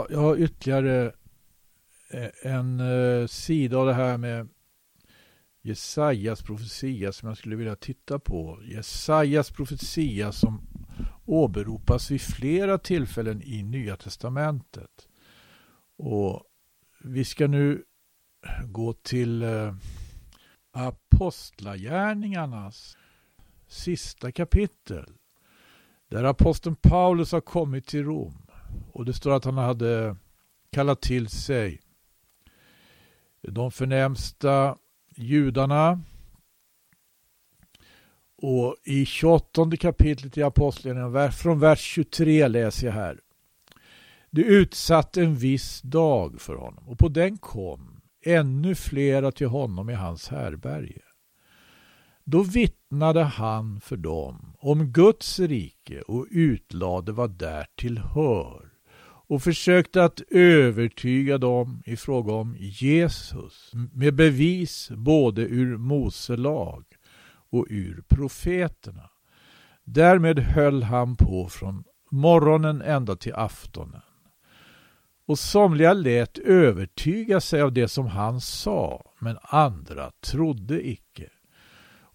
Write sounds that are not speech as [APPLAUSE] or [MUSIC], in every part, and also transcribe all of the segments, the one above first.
Ja, jag har ytterligare eh, en eh, sida av det här med Jesajas profetia som jag skulle vilja titta på. Jesajas profetia som åberopas vid flera tillfällen i Nya Testamentet. Och vi ska nu gå till eh, Apostlagärningarnas sista kapitel. Där aposteln Paulus har kommit till Rom. Och det står att han hade kallat till sig de förnämsta judarna. Och i 28 kapitlet i Apostlagärningarna, från vers 23 läser jag här. Det utsatte en viss dag för honom och på den kom ännu flera till honom i hans härberge. Då vittnade han för dem om Guds rike och utlade vad därtill hör och försökte att övertyga dem i fråga om Jesus med bevis både ur Mose lag och ur profeterna. Därmed höll han på från morgonen ända till aftonen. Och somliga lät övertyga sig av det som han sa, men andra trodde icke.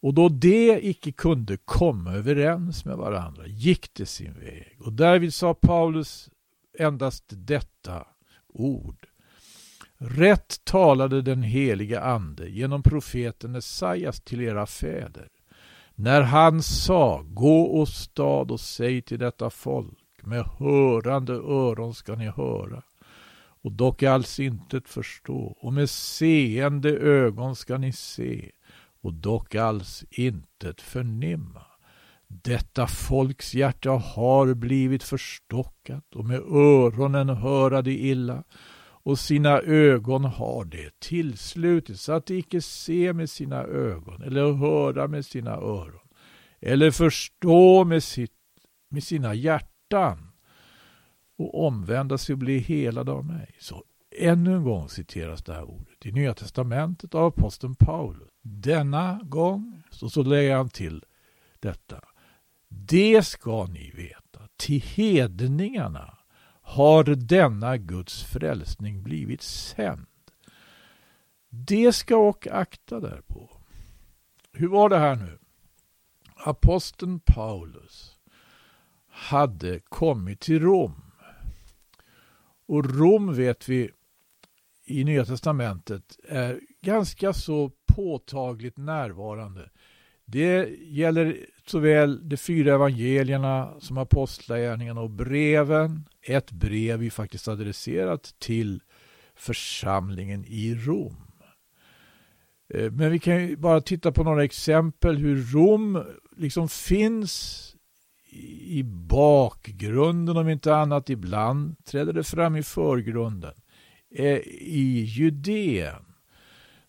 Och då de icke kunde komma överens med varandra gick det sin väg. Och därvid sa Paulus endast detta ord. Rätt talade den heliga ande genom profeten Esaias till era fäder. När han sa, gå åstad och säg till detta folk, med hörande öron ska ni höra och dock alls intet förstå och med seende ögon ska ni se och dock alls intet förnimma. Detta folks hjärta har blivit förstockat och med öronen höra det illa och sina ögon har det tillslutit så att de icke se med sina ögon eller höra med sina öron eller förstå med, sitt, med sina hjärtan och omvända sig och bli helade av mig. Så ännu en gång citeras det här ordet i Nya Testamentet av aposteln Paulus. Denna gång så, så lägger han till detta. Det ska ni veta, till hedningarna har denna Guds frälsning blivit sänd. Det ska och akta därpå. Hur var det här nu? Aposteln Paulus hade kommit till Rom. Och Rom vet vi i Nya Testamentet är ganska så påtagligt närvarande. Det gäller såväl de fyra evangelierna som apostlagärningarna och breven. Ett brev är faktiskt adresserat till församlingen i Rom. Eh, men vi kan ju bara titta på några exempel hur Rom liksom finns i bakgrunden om inte annat. Ibland träder det fram i förgrunden. Eh, I Judeen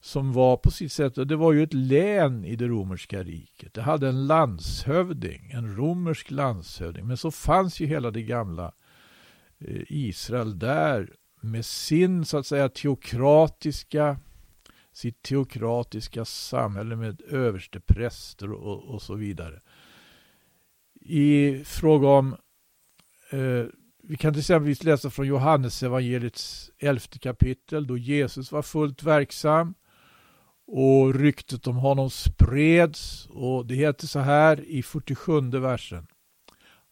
som var på sitt sätt, det var ju ett län i det romerska riket. Det hade en landshövding, en romersk landshövding. Men så fanns ju hela det gamla eh, Israel där med sin så att säga teokratiska sitt teokratiska samhälle med överste präster och, och så vidare. I fråga om eh, vi kan till exempel läsa från Johannes evangeliets elfte kapitel då Jesus var fullt verksam och ryktet om honom spreds och det heter så här i 47 versen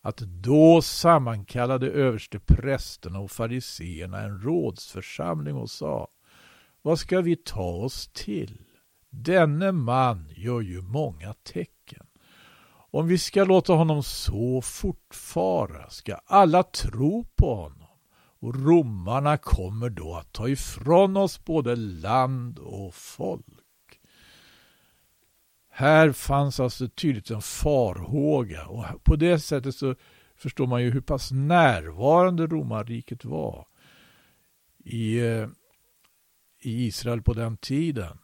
att då sammankallade överste prästerna och fariseerna en rådsförsamling och sa Vad ska vi ta oss till? Denne man gör ju många tecken. Om vi ska låta honom så fortfara ska alla tro på honom och romarna kommer då att ta ifrån oss både land och folk. Här fanns alltså tydligt en farhåga och på det sättet så förstår man ju hur pass närvarande romarriket var i, eh, i Israel på den tiden.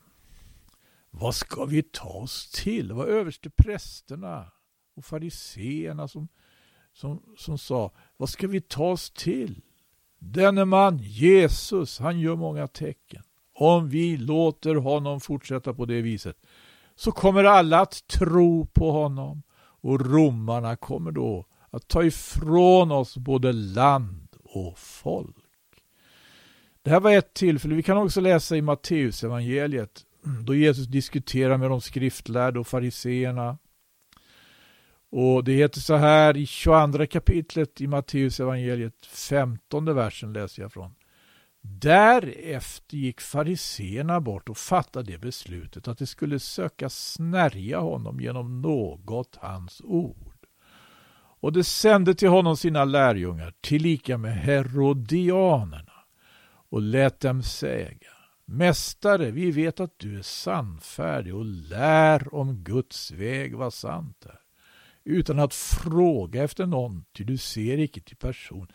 Vad ska vi ta oss till? Det var översteprästerna och fariseerna som, som, som sa, vad ska vi ta oss till? Denne man, Jesus, han gör många tecken. Om vi låter honom fortsätta på det viset så kommer alla att tro på honom och romarna kommer då att ta ifrån oss både land och folk. Det här var ett tillfälle. Vi kan också läsa i Matteus evangeliet då Jesus diskuterar med de skriftlärda och fariseerna. Och det heter så här i 22 kapitlet i Matteus evangeliet, 15 versen läser jag från. Därefter gick fariseerna bort och fattade det beslutet att de skulle söka snärja honom genom något hans ord. Och de sände till honom sina lärjungar, tillika med herodianerna, och lät dem säga Mästare, vi vet att du är sannfärdig och lär om Guds väg vad sant är, utan att fråga efter någon, ty du ser icke till person.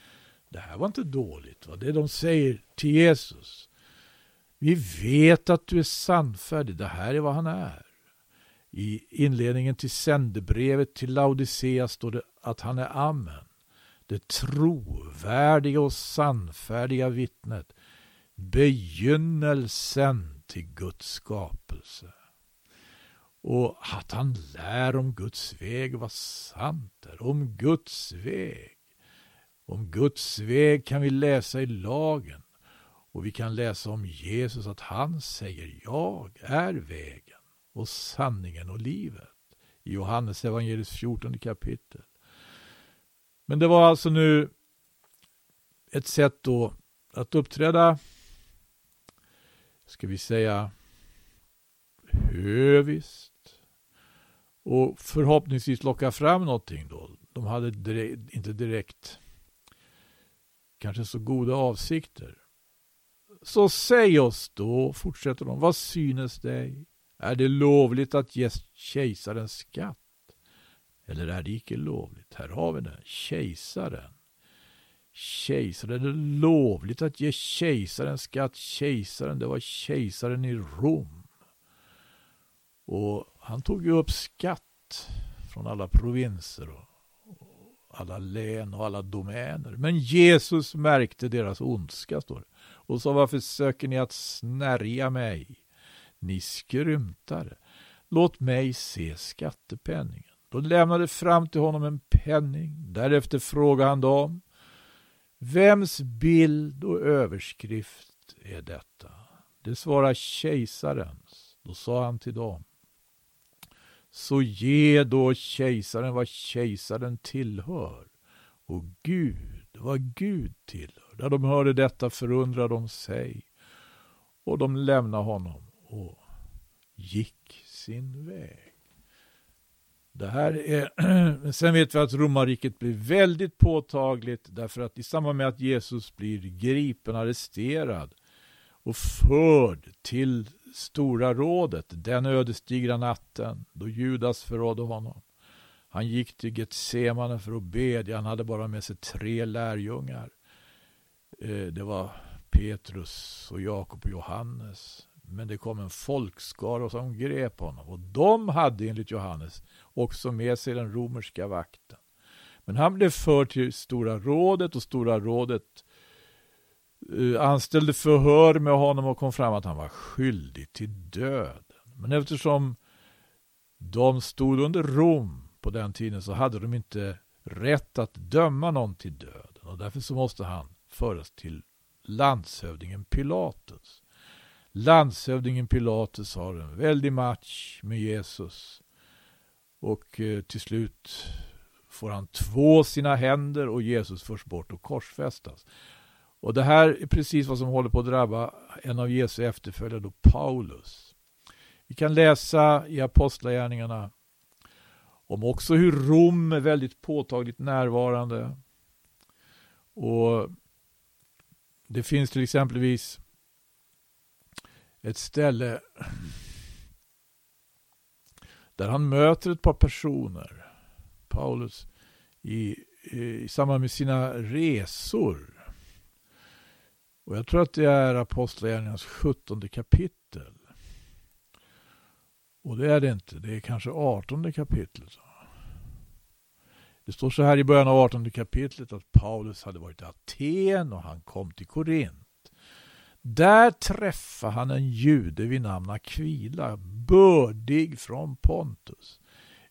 Det här var inte dåligt, va? det de säger till Jesus. Vi vet att du är sannfärdig, det här är vad han är. I inledningen till sändebrevet till Laodicea står det att han är Amen. Det trovärdiga och sannfärdiga vittnet. Begynnelsen till Guds skapelse. Och att han lär om Guds väg vad sant är. Om Guds väg. Om Guds väg kan vi läsa i lagen. Och vi kan läsa om Jesus att han säger jag är vägen och sanningen och livet. I Johannes evangeliets 14 kapitel. Men det var alltså nu ett sätt då att uppträda, ska vi säga, höviskt och förhoppningsvis locka fram någonting då. De hade direkt, inte direkt kanske så goda avsikter. Så säg oss då, fortsätter de, vad synes dig? Är det lovligt att ge kejsaren skatt? Eller är det icke lovligt? Här har vi det. Kejsaren. Kejsaren. Är det lovligt att ge kejsaren skatt? Kejsaren, det var kejsaren i Rom. Och han tog ju upp skatt från alla provinser och alla län och alla domäner. Men Jesus märkte deras ondska, står det. Och sa, varför söker ni att snärja mig? Ni skrymtare. Låt mig se skattepenningen. Då lämnade fram till honom en penning. Därefter frågade han dem. Vems bild och överskrift är detta? Det svarar kejsarens. Då sa han till dem. Så ge då kejsaren vad kejsaren tillhör och Gud vad Gud tillhör. När de hörde detta förundrade de sig och de lämnade honom och gick sin väg. Det här är, [CLEARS THROAT] sen vet vi att romarriket blir väldigt påtagligt därför att i samband med att Jesus blir gripen, arresterad och förd till Stora rådet den ödesdigra natten då Judas förrådde honom. Han gick till Getsemane för att bedja. Han hade bara med sig tre lärjungar. Eh, det var Petrus och Jakob och Johannes. Men det kom en folkskara som grep honom. Och de hade enligt Johannes också med sig den romerska vakten. Men han blev förd till Stora rådet och Stora rådet Eh, anställde förhör med honom och kom fram att han var skyldig till döden. Men eftersom de stod under Rom på den tiden så hade de inte rätt att döma någon till döden. Och därför så måste han föras till landshövdingen Pilatus. Landshövdingen Pilatus har en väldig match med Jesus. Och eh, till slut får han två sina händer och Jesus förs bort och korsfästas. Och det här är precis vad som håller på att drabba en av Jesu efterföljare, då Paulus. Vi kan läsa i Apostlagärningarna om också hur Rom är väldigt påtagligt närvarande. Och det finns till exempelvis ett ställe där han möter ett par personer, Paulus, i, i samband med sina resor och jag tror att det är Apostlagärningarnas 17 kapitel. Och det är det inte. Det är kanske 18 kapitlet. Det står så här i början av 18 kapitlet att Paulus hade varit i Aten och han kom till Korint. Där träffade han en jude vid namn Aquila, bördig från Pontus,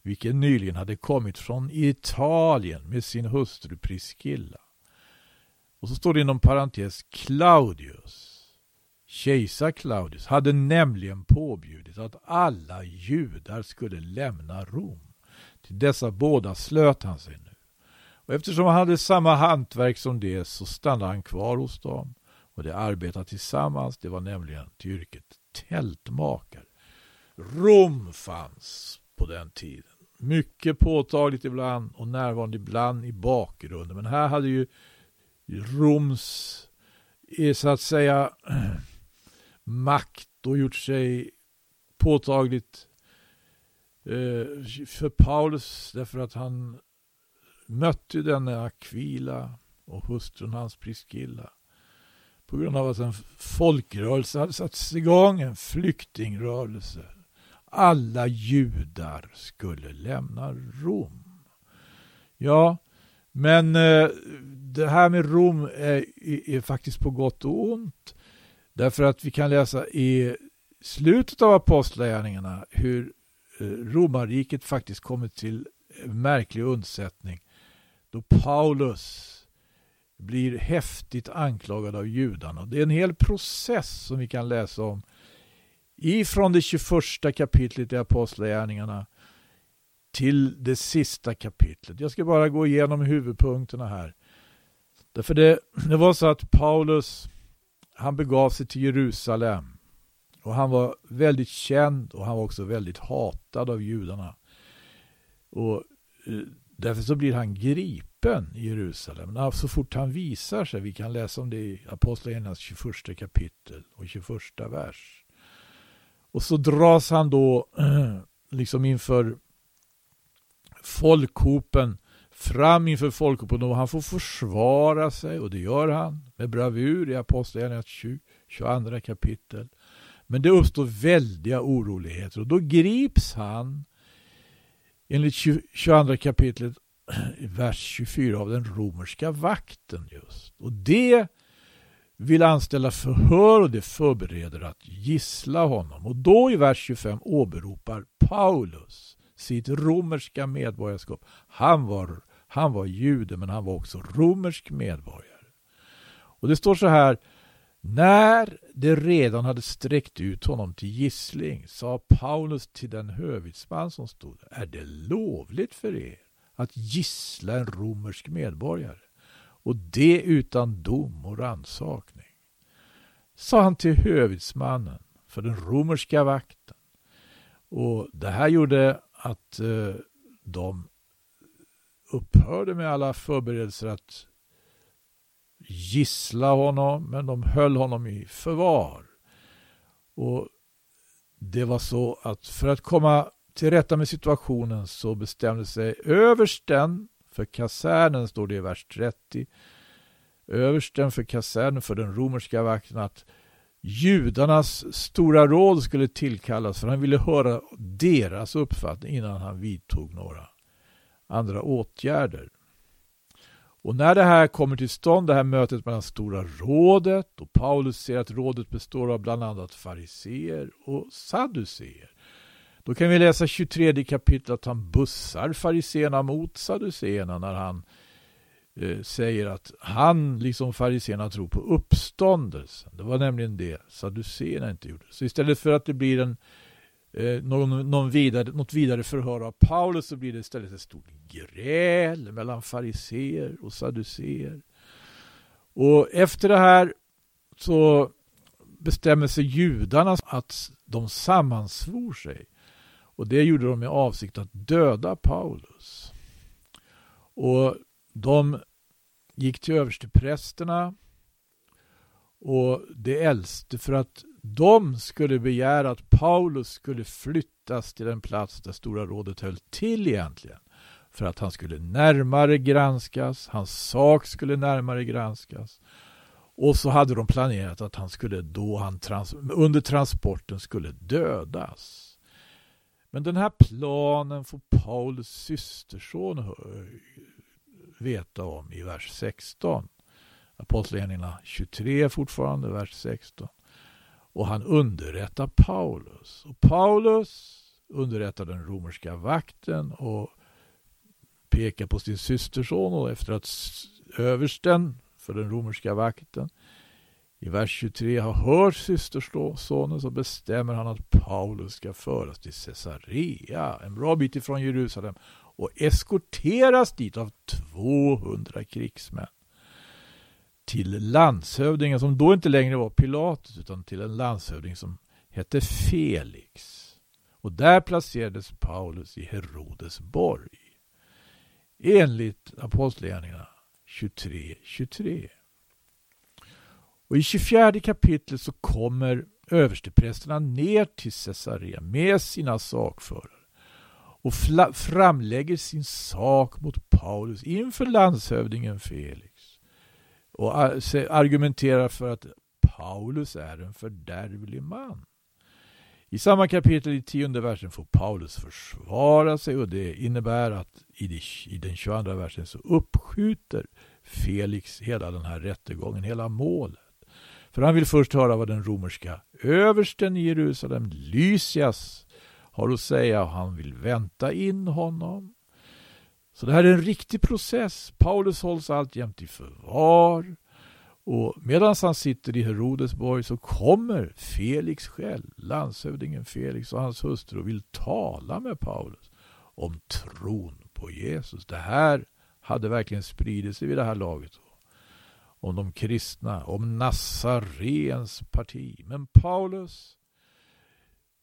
vilken nyligen hade kommit från Italien med sin hustru Priscilla. Och så står det inom parentes Claudius, kejsar Claudius, hade nämligen påbjudit att alla judar skulle lämna Rom. Till dessa båda slöt han sig nu. Och eftersom han hade samma hantverk som det så stannade han kvar hos dem. Och de arbetade tillsammans, det var nämligen till yrket tältmakare. Rom fanns på den tiden. Mycket påtagligt ibland och närvarande ibland i bakgrunden. Men här hade ju Roms, så att säga, [CLEARS THROAT] makt och gjort sig påtagligt eh, för Paulus därför att han mötte denna Aquila och hustrun hans Priskilla på grund av att en folkrörelse hade satts igång, en flyktingrörelse. Alla judar skulle lämna Rom. Ja, men eh, det här med Rom är, är, faktiskt på gott och ont. Därför att vi kan läsa i slutet av Apostlagärningarna hur eh, romarriket faktiskt kommit till märklig undsättning. Då Paulus blir häftigt anklagad av judarna. Det är en hel process som vi kan läsa om ifrån det 21 kapitlet i Apostlagärningarna till det sista kapitlet. Jag ska bara gå igenom huvudpunkterna här. Därför det, det var så att Paulus han begav sig till Jerusalem och han var väldigt känd och han var också väldigt hatad av judarna. Och eh, Därför så blir han gripen i Jerusalem. Så fort han visar sig, vi kan läsa om det i Apostlagärningarnas 21 kapitel och 21 vers. Och så dras han då [CLEARS THROAT] liksom inför folkhopen, fram inför folkhopen och han får försvara sig och det gör han med bravur i Apostlagärningarnas 22 kapitel. Men det uppstår väldiga oroligheter och då grips han enligt 22 kapitlet [CLEARS THROAT] vers 24 av den romerska vakten just. Och det vill anställa förhör och det förbereder att gissla honom. Och då i vers 25 åberopar Paulus sitt romerska medborgarskap. Han var, han var jude men han var också romersk medborgare. Och det står så här när de redan hade sträckt ut honom till gissling sa Paulus till den hövitsman som stod där, är det lovligt för er att gissla en romersk medborgare och det utan dom och rannsakning. Sa han till hövitsmannen för den romerska vakten. Och det här gjorde att eh, de upphörde med alla förberedelser att gissla honom, men de höll honom i förvar. Och det var så att för att komma till rätta med situationen så bestämde sig översten för kasernen, står det i vers 30, översten för kasernen för den romerska vakten att judarnas stora råd skulle tillkallas för han ville höra deras uppfattning innan han vidtog några andra åtgärder. Och när det här kommer till stånd, det här mötet mellan Stora rådet och Paulus ser att rådet består av bland annat fariseer och sadduceer. Då kan vi läsa 23 kapitlet att han bussar fariseerna mot sadduceerna när han eh, Eh, säger att han, liksom fariseerna, tror på uppståndelsen. Det var nämligen det saduséerna inte gjorde. Så istället för att det blir en eh, någon, någon vidare, något vidare förhör av Paulus så blir det istället ett stort gräl mellan fariseer och saduceer. Och efter det här så bestämmer sig judarna att de sammansvor sig. Och det gjorde de med avsikt att döda Paulus. Och de gick till översteprästerna och det äldste för att de skulle begära att Paulus skulle flyttas till den plats där Stora rådet höll till egentligen. För att han skulle närmare granskas, hans sak skulle närmare granskas. Och så hade de planerat att han skulle då han trans under transporten skulle dödas. Men den här planen får Paulus systerson veta om i vers 16. Apostlagärningarna 23 fortfarande, vers 16. Och han underrättar Paulus. Och Paulus underrättar den romerska vakten och pekar på sin systerson och efter att översten för den romerska vakten. I vers 23 har hört systersonen så bestämmer han att Paulus ska föras till Caesarea, en bra bit ifrån Jerusalem, och eskorteras dit av 200 krigsmän. Till landshövdingen som då inte längre var Pilatus utan till en landshövding som hette Felix. Och där placerades Paulus i Herodes borg. Enligt Apostlagärningarna 23.23. 23. Och i 24 kapitlet så kommer översteprästerna ner till Caesarea med sina sakförare och framlägger sin sak mot Paulus inför landshövdingen Felix och argumenterar för att Paulus är en fördärvlig man. I samma kapitel i tionde versen får Paulus försvara sig och det innebär att i den 22 versen så uppskjuter Felix hela den här rättegången, hela målet. För han vill först höra vad den romerska översten i Jerusalem, Lysias, har att säga och han vill vänta in honom. Så det här är en riktig process. Paulus hålls alltjämt i förvar. Och medan han sitter i Herodesborg så kommer Felix själv, landshövdingen Felix och hans hustru och vill tala med Paulus om tron på Jesus. Det här hade verkligen spridit sig vid det här laget. Om de kristna, om Nazarens parti. Men Paulus,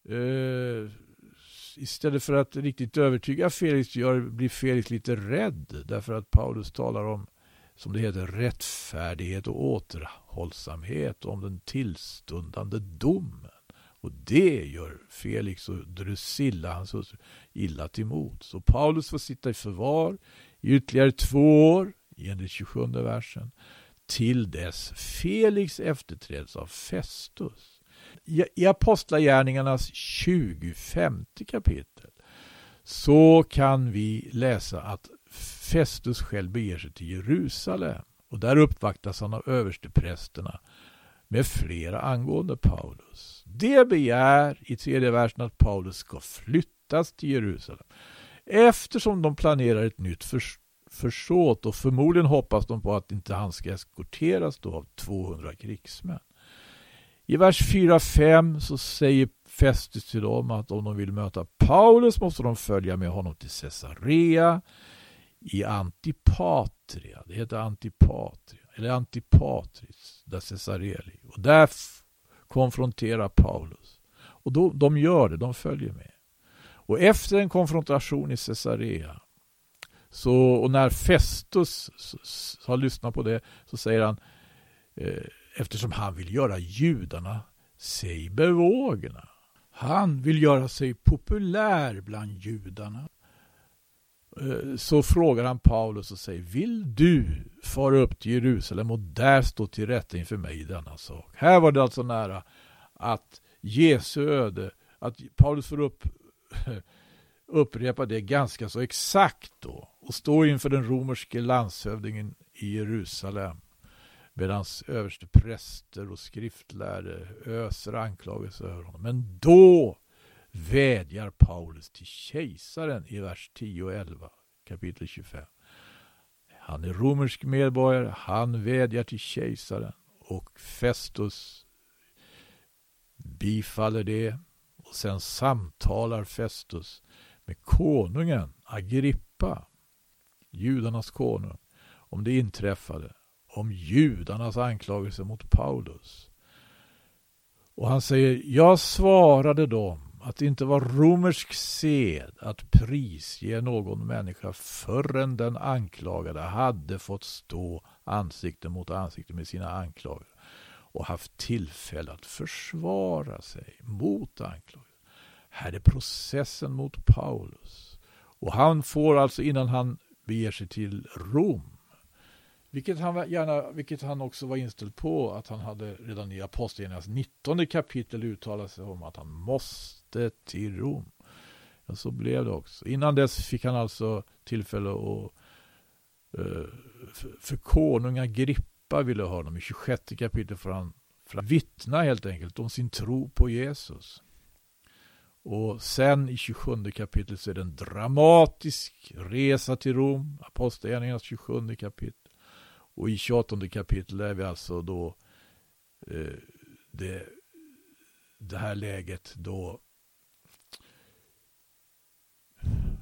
eh, istället för att riktigt övertyga Felix, gör, blir Felix lite rädd. Därför att Paulus talar om som det heter, rättfärdighet och återhållsamhet om den tillstundande domen. Och det gör Felix och Drusilla, hans hustru, illa till mot. Så Paulus får sitta i förvar i ytterligare två år, enligt 27 versen, till dess Felix efterträds av Festus. I Apostlagärningarnas 25 kapitel så kan vi läsa att Festus själv beger sig till Jerusalem och där uppvaktas han av översteprästerna med flera angående Paulus. Det begär i tredje versen att Paulus ska flyttas till Jerusalem eftersom de planerar ett nytt förs försåt och förmodligen hoppas de på att inte han ska eskorteras då av 200 krigsmän. I vers 4-5 så säger Festus till dem att om de vill möta Paulus måste de följa med honom till Caesarea i Antipatria. Det heter Antipatria, eller Antipatris, där Caesareli. Och där konfronterar Paulus. Och då, de gör det, de följer med. Och efter en konfrontation i Caesarea så, och när Festus har lyssnat på det så säger han eh, eftersom han vill göra judarna sig bevågna. Han vill göra sig populär bland judarna. Eh, så frågar han Paulus och säger Vill du fara upp till Jerusalem och där stå till rätta inför mig i denna sak? Här var det alltså nära att Jesu öde, att Paulus får upp, [LAUGHS] upprepa det ganska så exakt då och stå inför den romerske landshövdingen i Jerusalem medan överste präster och skriftlärare öser anklagelser över honom. Men då vädjar Paulus till kejsaren i vers 10 och 11 kapitel 25. Han är romersk medborgare, han vädjar till kejsaren och Festus bifaller det och sen samtalar Festus med konungen Agrippa, judarnas konung, om det inträffade, om judarnas anklagelser mot Paulus. Och han säger, jag svarade dem att det inte var romersk sed att prisge någon människa förrän den anklagade hade fått stå ansikte mot ansikte med sina anklagare och haft tillfälle att försvara sig mot anklagelsen. Här är processen mot Paulus. Och han får alltså innan han beger sig till Rom vilket han, gärna, vilket han också var inställd på att han hade redan i Apostlagärningarnas 19 kapitel uttalat sig om att han måste till Rom. Ja, så blev det också. Innan dess fick han alltså tillfälle att eh, för konung Agrippa ville ha honom. I 26 kapitel får han, för att vittna helt enkelt om sin tro på Jesus. Och sen i 27 kapitlet så är det en dramatisk resa till Rom. Apostlagärningarnas 27 kapitel. Och i 28 kapitel är vi alltså då eh, det, det här läget då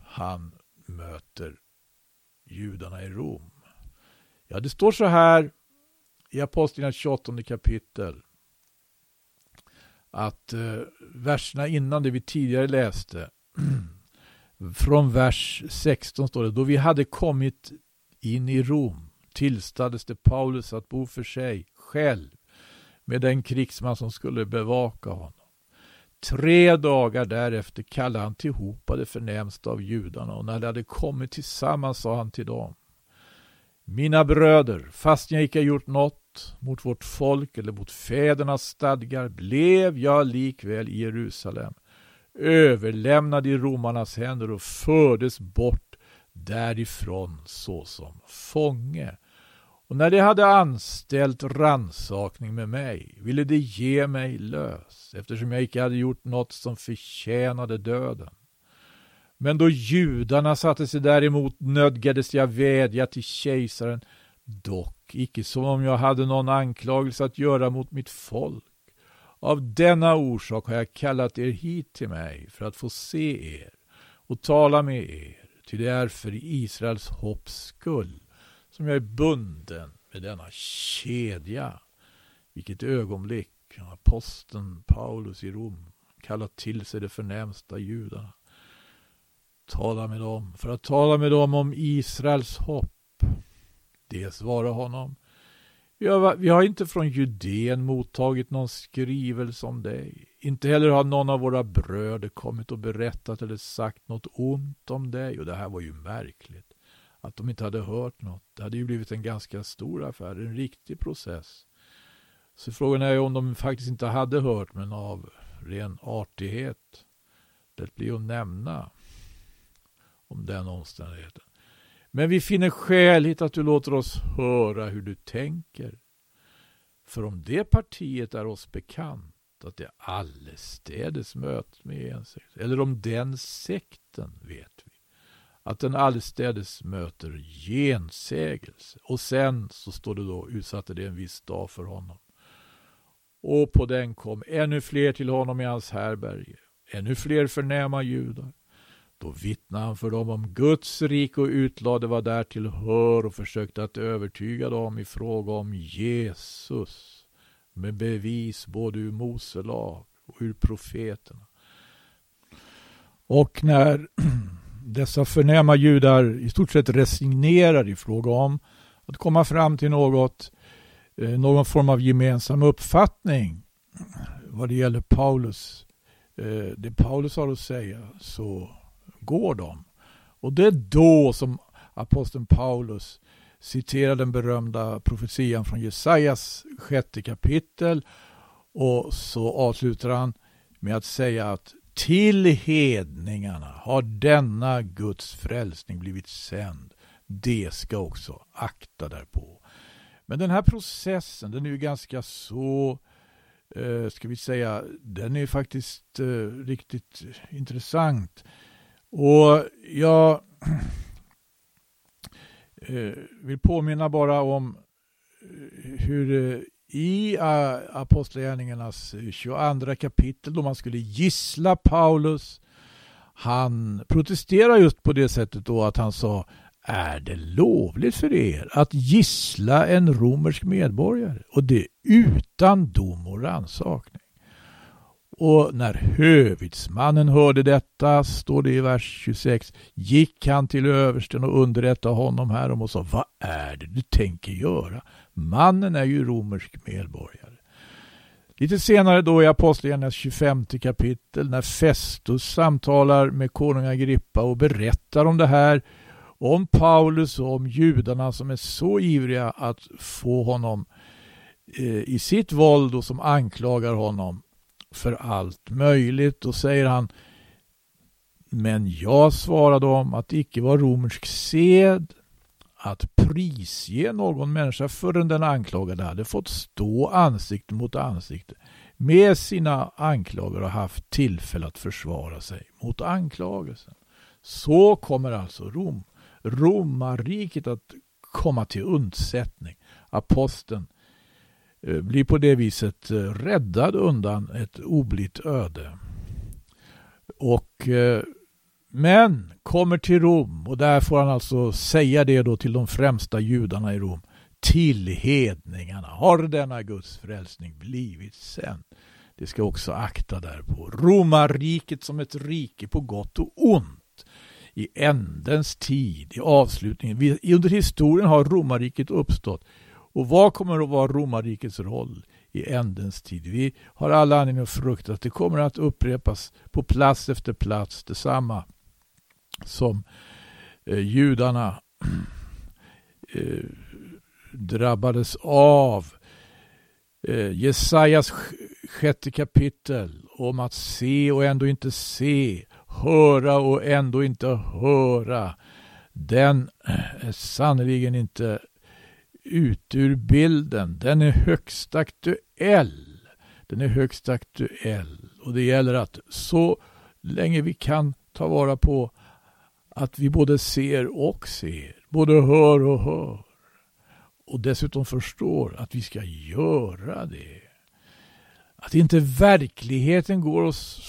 han möter judarna i Rom. Ja, det står så här i Apostlagärningarna 28 kapitel att eh, verserna innan det vi tidigare läste [CLEARS THROAT] från vers 16 står det då vi hade kommit in i Rom tillstades det Paulus att bo för sig själv med den krigsman som skulle bevaka honom. Tre dagar därefter kallade han tillhopa det förnämsta av judarna och när de hade kommit tillsammans sa han till dem Mina bröder, fastän jag icke gjort något mot vårt folk eller mot fädernas stadgar blev jag likväl i Jerusalem överlämnad i romarnas händer och fördes bort därifrån såsom fånge. Och när de hade anställt ransakning med mig ville de ge mig lös, eftersom jag icke hade gjort något som förtjänade döden. Men då judarna satte sig däremot nödgades jag vädja till kejsaren, dock icke som om jag hade någon anklagelse att göra mot mitt folk. Av denna orsak har jag kallat er hit till mig för att få se er och tala med er, ty det är för Israels hopps skull som jag är bunden med denna kedja. Vilket ögonblick aposteln Paulus i Rom kallat till sig de förnämsta judarna. Tala med dem, för att tala med dem om Israels hopp. Det svarade honom. Vi har, vi har inte från Judeen mottagit någon skrivelse om dig. Inte heller har någon av våra bröder kommit och berättat eller sagt något ont om dig. Och det här var ju märkligt att de inte hade hört något. Det hade ju blivit en ganska stor affär, en riktig process. Så frågan är om de faktiskt inte hade hört, men av ren artighet det blir att nämna om den omständigheten. Men vi finner skäligt att du låter oss höra hur du tänker. För om det partiet är oss bekant, att det allestädes möts med ensidigt, eller om den sekten vet att den allestädes möter gensägelse. Och sen så står det då, utsatte det en viss dag för honom. Och på den kom ännu fler till honom i hans härberge, ännu fler förnäma judar. Då vittnade han för dem om Guds rike och utlade vad därtill hör och försökte att övertyga dem i fråga om Jesus med bevis både ur Mose lag och ur profeterna. Och när [CLEARS THROAT] dessa förnäma judar i stort sett resignerar i fråga om att komma fram till något, eh, någon form av gemensam uppfattning vad det gäller Paulus, eh, det Paulus har att säga, så går de. Och det är då som aposteln Paulus citerar den berömda profetian från Jesajas sjätte kapitel och så avslutar han med att säga att till hedningarna har denna Guds frälsning blivit sänd. Det ska också akta därpå. Men den här processen den är ju ganska så, eh, ska vi säga, den är faktiskt eh, riktigt intressant. Och jag eh, vill påminna bara om eh, hur eh, i eh, Apostlagärningarnas 22 kapitel då man skulle gissla Paulus han protesterar just på det sättet då att han sa är det lovligt för er att gissla en romersk medborgare och det utan dom och rannsakning? Och när hövitsmannen hörde detta, står det i vers 26, gick han till översten och underrättade honom härom och sa, vad är det du tänker göra? Mannen är ju romersk medborgare. Lite senare då i Apostlagärningarnas 25 kapitel när Festus samtalar med konung Agrippa och berättar om det här, om Paulus och om judarna som är så ivriga att få honom eh, i sitt våld och som anklagar honom för allt möjligt. Då säger han Men jag svarade om att det icke var romersk sed att prisge någon människa förrän den anklagade hade fått stå ansikte mot ansikte med sina anklagare och haft tillfälle att försvara sig mot anklagelsen. Så kommer alltså Rom, romarriket att komma till undsättning. aposteln Eh, blir på det viset eh, räddad undan ett oblitt öde. Och eh, men kommer till Rom och där får han alltså säga det då till de främsta judarna i Rom. Till hedningarna har denna Guds frälsning blivit sänd. Det ska också akta därpå. Romarriket som ett rike på gott och ont. I ändens tid, i avslutningen. Under historien har romarriket uppstått. Och vad kommer att vara romarrikets roll i ändens tid? Vi har alla anledning att frukta att det kommer att upprepas på plats efter plats detsamma som eh, judarna [CLEARS THROAT] eh, drabbades av. Eh, Jesajas sjätte kapitel om att se och ändå inte se, höra och ändå inte höra. Den eh, är sannerligen inte ut ur bilden. Den är högst aktuell. Den är högst aktuell och det gäller att så länge vi kan ta vara på att vi både ser och ser, både hör och hör och dessutom förstår att vi ska göra det. Att inte verkligheten går oss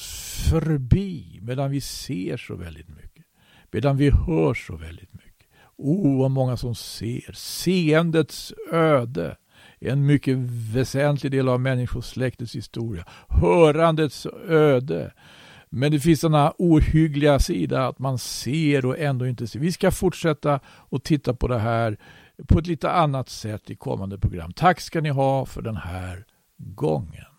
förbi medan vi ser så väldigt mycket. Medan vi hör så väldigt mycket. Oh, vad många som ser. Seendets öde är en mycket väsentlig del av människosläktets historia. Hörandets öde men det finns denna ohyggliga sida att man ser och ändå inte ser. Vi ska fortsätta att titta på det här på ett lite annat sätt i kommande program. Tack ska ni ha för den här gången.